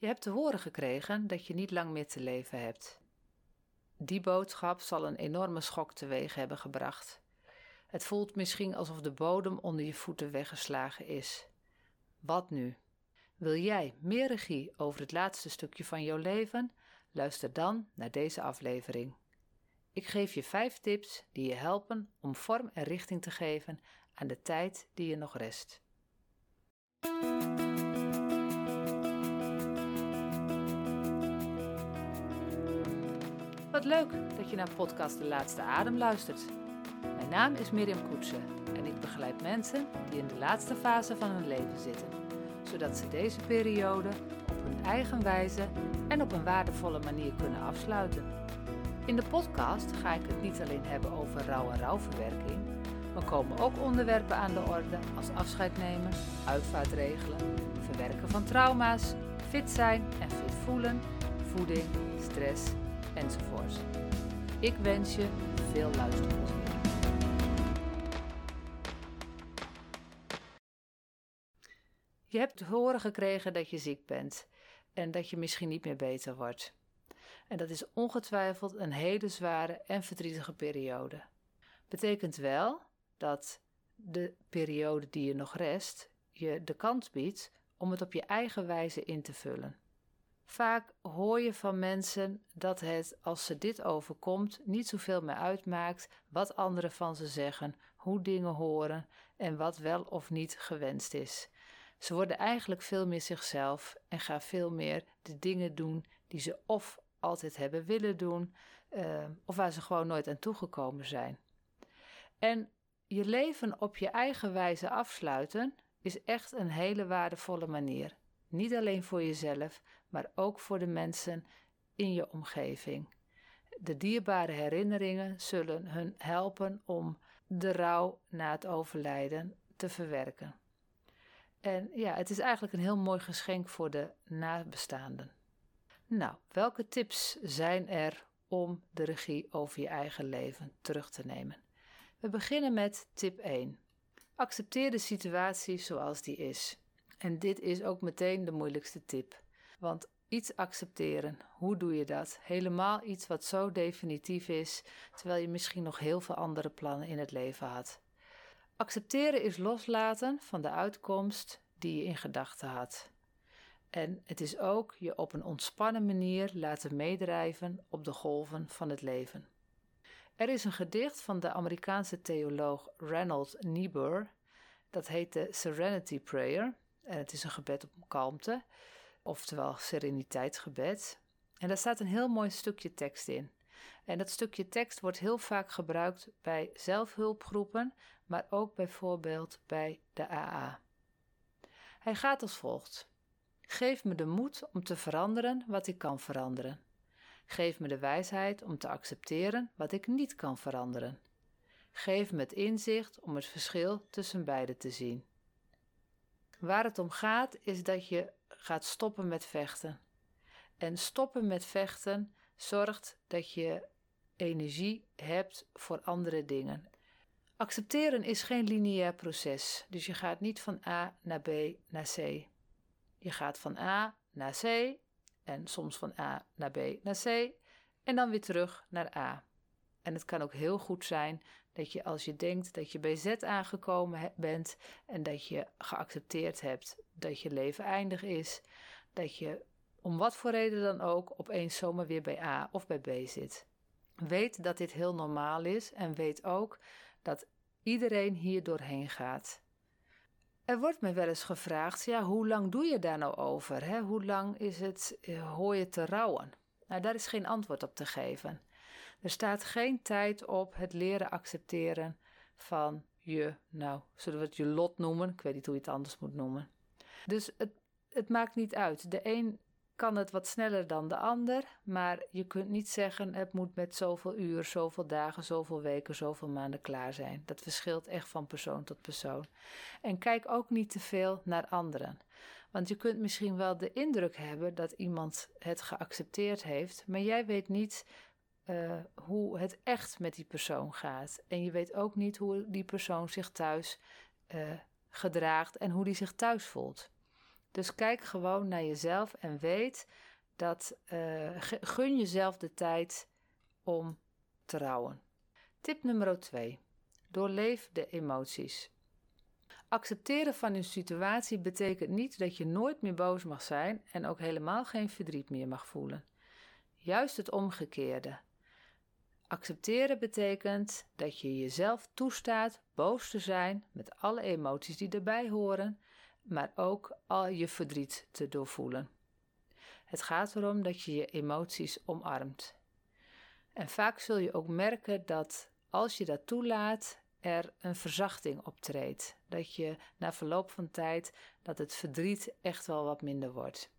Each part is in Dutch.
Je hebt te horen gekregen dat je niet lang meer te leven hebt. Die boodschap zal een enorme schok teweeg hebben gebracht. Het voelt misschien alsof de bodem onder je voeten weggeslagen is. Wat nu? Wil jij meer regie over het laatste stukje van jouw leven? Luister dan naar deze aflevering. Ik geef je vijf tips die je helpen om vorm en richting te geven aan de tijd die je nog rest. Wat leuk dat je naar podcast De Laatste Adem luistert. Mijn naam is Mirjam Koetsen en ik begeleid mensen die in de laatste fase van hun leven zitten, zodat ze deze periode op hun eigen wijze en op een waardevolle manier kunnen afsluiten. In de podcast ga ik het niet alleen hebben over rouw en rouwverwerking, maar komen ook onderwerpen aan de orde als afscheid nemen, uitvaartregelen, verwerken van trauma's, fit zijn en fit voelen, voeding, stress enzovoort. Ik wens je veel luisterplezier. Je hebt te horen gekregen dat je ziek bent en dat je misschien niet meer beter wordt. En dat is ongetwijfeld een hele zware en verdrietige periode. Betekent wel dat de periode die je nog rest je de kans biedt om het op je eigen wijze in te vullen. Vaak hoor je van mensen dat het, als ze dit overkomt, niet zoveel meer uitmaakt wat anderen van ze zeggen, hoe dingen horen en wat wel of niet gewenst is. Ze worden eigenlijk veel meer zichzelf en gaan veel meer de dingen doen die ze of altijd hebben willen doen, uh, of waar ze gewoon nooit aan toegekomen zijn. En je leven op je eigen wijze afsluiten is echt een hele waardevolle manier. Niet alleen voor jezelf, maar ook voor de mensen in je omgeving. De dierbare herinneringen zullen hun helpen om de rouw na het overlijden te verwerken. En ja, het is eigenlijk een heel mooi geschenk voor de nabestaanden. Nou, welke tips zijn er om de regie over je eigen leven terug te nemen? We beginnen met tip 1. Accepteer de situatie zoals die is. En dit is ook meteen de moeilijkste tip. Want iets accepteren, hoe doe je dat? Helemaal iets wat zo definitief is, terwijl je misschien nog heel veel andere plannen in het leven had. Accepteren is loslaten van de uitkomst die je in gedachten had. En het is ook je op een ontspannen manier laten meedrijven op de golven van het leven. Er is een gedicht van de Amerikaanse theoloog Reynold Niebuhr, dat heet de Serenity Prayer. En het is een gebed op kalmte, oftewel sereniteitsgebed. En daar staat een heel mooi stukje tekst in. En dat stukje tekst wordt heel vaak gebruikt bij zelfhulpgroepen, maar ook bijvoorbeeld bij de AA. Hij gaat als volgt: Geef me de moed om te veranderen wat ik kan veranderen. Geef me de wijsheid om te accepteren wat ik niet kan veranderen. Geef me het inzicht om het verschil tussen beide te zien. Waar het om gaat is dat je gaat stoppen met vechten. En stoppen met vechten zorgt dat je energie hebt voor andere dingen. Accepteren is geen lineair proces, dus je gaat niet van A naar B naar C. Je gaat van A naar C en soms van A naar B naar C en dan weer terug naar A. En het kan ook heel goed zijn dat je als je denkt dat je bij Z aangekomen bent en dat je geaccepteerd hebt dat je leven eindig is, dat je om wat voor reden dan ook opeens zomaar weer bij A of bij B zit. Weet dat dit heel normaal is en weet ook dat iedereen hier doorheen gaat. Er wordt me wel eens gevraagd: ja, hoe lang doe je daar nou over? Hè? Hoe lang is het, eh, hoor je te rouwen? Nou, daar is geen antwoord op te geven. Er staat geen tijd op het leren accepteren van je, nou, zullen we het je lot noemen? Ik weet niet hoe je het anders moet noemen. Dus het, het maakt niet uit. De een kan het wat sneller dan de ander, maar je kunt niet zeggen het moet met zoveel uur, zoveel dagen, zoveel weken, zoveel maanden klaar zijn. Dat verschilt echt van persoon tot persoon. En kijk ook niet te veel naar anderen. Want je kunt misschien wel de indruk hebben dat iemand het geaccepteerd heeft, maar jij weet niet uh, hoe het echt met die persoon gaat. En je weet ook niet hoe die persoon zich thuis uh, gedraagt en hoe die zich thuis voelt. Dus kijk gewoon naar jezelf en weet dat uh, gun jezelf de tijd om te rouwen. Tip nummer 2. Doorleef de emoties. Accepteren van een situatie betekent niet dat je nooit meer boos mag zijn en ook helemaal geen verdriet meer mag voelen. Juist het omgekeerde. Accepteren betekent dat je jezelf toestaat boos te zijn met alle emoties die erbij horen, maar ook al je verdriet te doorvoelen. Het gaat erom dat je je emoties omarmt. En vaak zul je ook merken dat als je dat toelaat, er een verzachting optreedt. Dat je na verloop van tijd dat het verdriet echt wel wat minder wordt.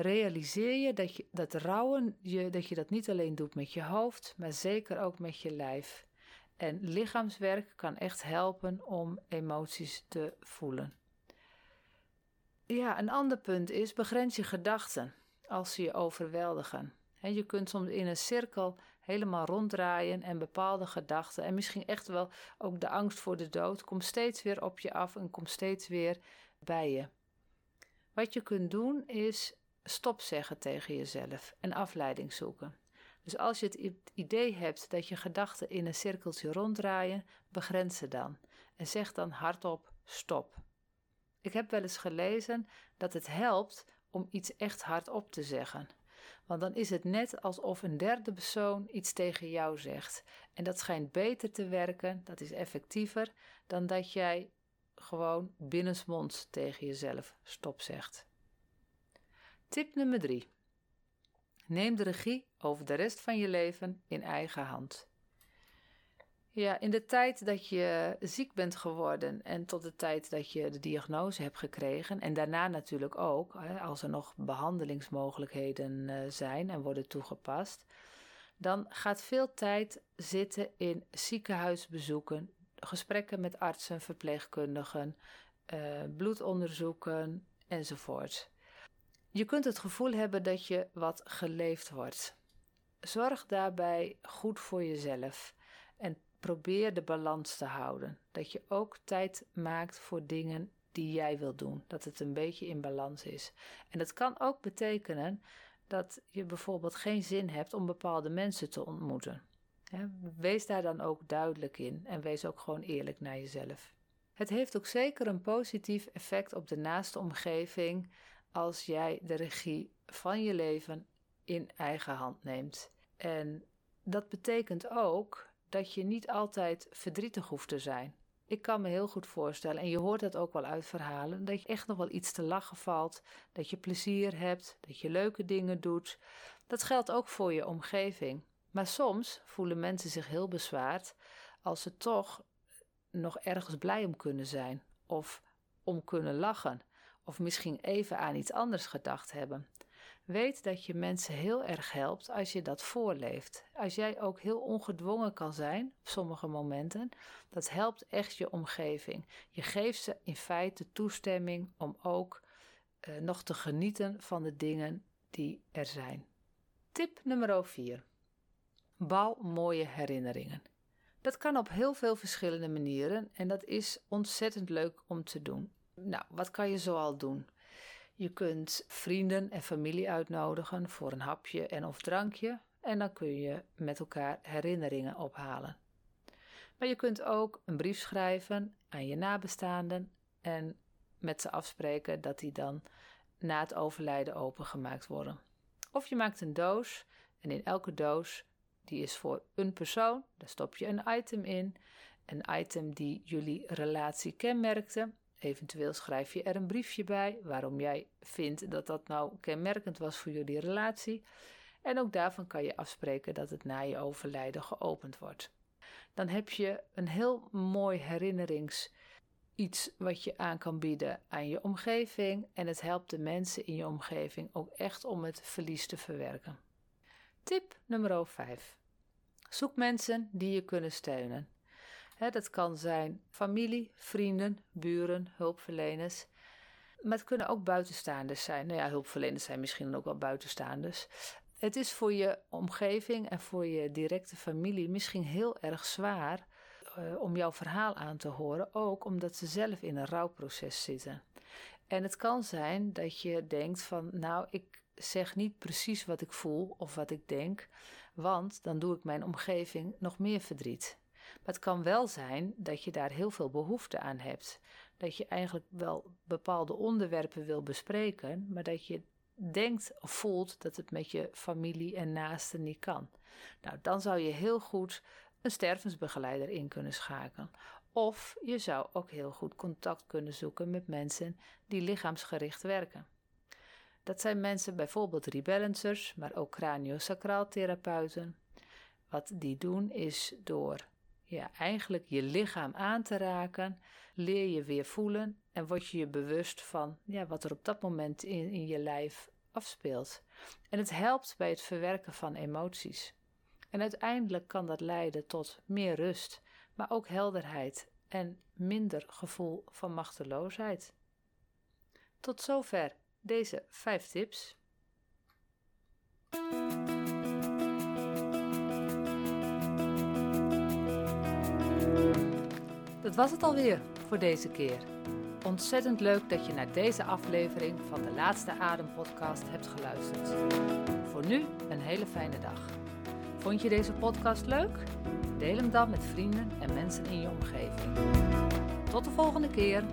Realiseer je dat, je, dat rouwen je, dat je dat niet alleen doet met je hoofd, maar zeker ook met je lijf. En lichaamswerk kan echt helpen om emoties te voelen. Ja, een ander punt is begrens je gedachten als ze je overweldigen. je kunt soms in een cirkel helemaal ronddraaien en bepaalde gedachten en misschien echt wel ook de angst voor de dood komt steeds weer op je af en komt steeds weer bij je. Wat je kunt doen is stop zeggen tegen jezelf en afleiding zoeken. Dus als je het idee hebt dat je gedachten in een cirkeltje ronddraaien, begrens ze dan en zeg dan hardop stop. Ik heb wel eens gelezen dat het helpt om iets echt hardop te zeggen. Want dan is het net alsof een derde persoon iets tegen jou zegt. En dat schijnt beter te werken, dat is effectiever, dan dat jij gewoon binnensmonds tegen jezelf stop zegt. Tip nummer 3. Neem de regie over de rest van je leven in eigen hand. Ja, in de tijd dat je ziek bent geworden en tot de tijd dat je de diagnose hebt gekregen, en daarna natuurlijk ook, als er nog behandelingsmogelijkheden eh, zijn en worden toegepast, dan gaat veel tijd zitten in ziekenhuisbezoeken, gesprekken met artsen, verpleegkundigen, uh, bloedonderzoeken enzovoort. Je kunt het gevoel hebben dat je wat geleefd wordt. Zorg daarbij goed voor jezelf en probeer de balans te houden. Dat je ook tijd maakt voor dingen die jij wil doen. Dat het een beetje in balans is. En dat kan ook betekenen dat je bijvoorbeeld geen zin hebt om bepaalde mensen te ontmoeten. Wees daar dan ook duidelijk in en wees ook gewoon eerlijk naar jezelf. Het heeft ook zeker een positief effect op de naaste omgeving als jij de regie van je leven in eigen hand neemt. En dat betekent ook dat je niet altijd verdrietig hoeft te zijn. Ik kan me heel goed voorstellen, en je hoort dat ook wel uit verhalen, dat je echt nog wel iets te lachen valt, dat je plezier hebt, dat je leuke dingen doet. Dat geldt ook voor je omgeving. Maar soms voelen mensen zich heel bezwaard als ze toch nog ergens blij om kunnen zijn of om kunnen lachen of misschien even aan iets anders gedacht hebben. Weet dat je mensen heel erg helpt als je dat voorleeft. Als jij ook heel ongedwongen kan zijn op sommige momenten, dat helpt echt je omgeving. Je geeft ze in feite toestemming om ook uh, nog te genieten van de dingen die er zijn. Tip nummer 4. Bouw mooie herinneringen. Dat kan op heel veel verschillende manieren en dat is ontzettend leuk om te doen. Nou, wat kan je zoal doen? Je kunt vrienden en familie uitnodigen voor een hapje en of drankje en dan kun je met elkaar herinneringen ophalen. Maar je kunt ook een brief schrijven aan je nabestaanden en met ze afspreken dat die dan na het overlijden opengemaakt worden. Of je maakt een doos en in elke doos, die is voor een persoon, daar stop je een item in. Een item die jullie relatie kenmerkte Eventueel schrijf je er een briefje bij waarom jij vindt dat dat nou kenmerkend was voor jullie relatie. En ook daarvan kan je afspreken dat het na je overlijden geopend wordt. Dan heb je een heel mooi herinnerings iets wat je aan kan bieden aan je omgeving en het helpt de mensen in je omgeving ook echt om het verlies te verwerken. Tip nummer 5. Zoek mensen die je kunnen steunen dat kan zijn familie, vrienden, buren, hulpverleners. Maar het kunnen ook buitenstaanders zijn. Nou ja, hulpverleners zijn misschien ook wel buitenstaanders. Het is voor je omgeving en voor je directe familie misschien heel erg zwaar uh, om jouw verhaal aan te horen, ook omdat ze zelf in een rouwproces zitten. En het kan zijn dat je denkt van, nou, ik zeg niet precies wat ik voel of wat ik denk, want dan doe ik mijn omgeving nog meer verdriet. Maar het kan wel zijn dat je daar heel veel behoefte aan hebt. Dat je eigenlijk wel bepaalde onderwerpen wil bespreken, maar dat je denkt of voelt dat het met je familie en naasten niet kan. Nou, dan zou je heel goed een stervensbegeleider in kunnen schakelen. Of je zou ook heel goed contact kunnen zoeken met mensen die lichaamsgericht werken. Dat zijn mensen bijvoorbeeld rebalancers, maar ook craniosacraaltherapeuten. Wat die doen is door ja, eigenlijk je lichaam aan te raken, leer je weer voelen en word je je bewust van ja, wat er op dat moment in, in je lijf afspeelt. En het helpt bij het verwerken van emoties. En uiteindelijk kan dat leiden tot meer rust, maar ook helderheid en minder gevoel van machteloosheid. Tot zover deze vijf tips. Dat was het alweer voor deze keer. Ontzettend leuk dat je naar deze aflevering van de Laatste Adem podcast hebt geluisterd. Voor nu een hele fijne dag. Vond je deze podcast leuk? Deel hem dan met vrienden en mensen in je omgeving. Tot de volgende keer.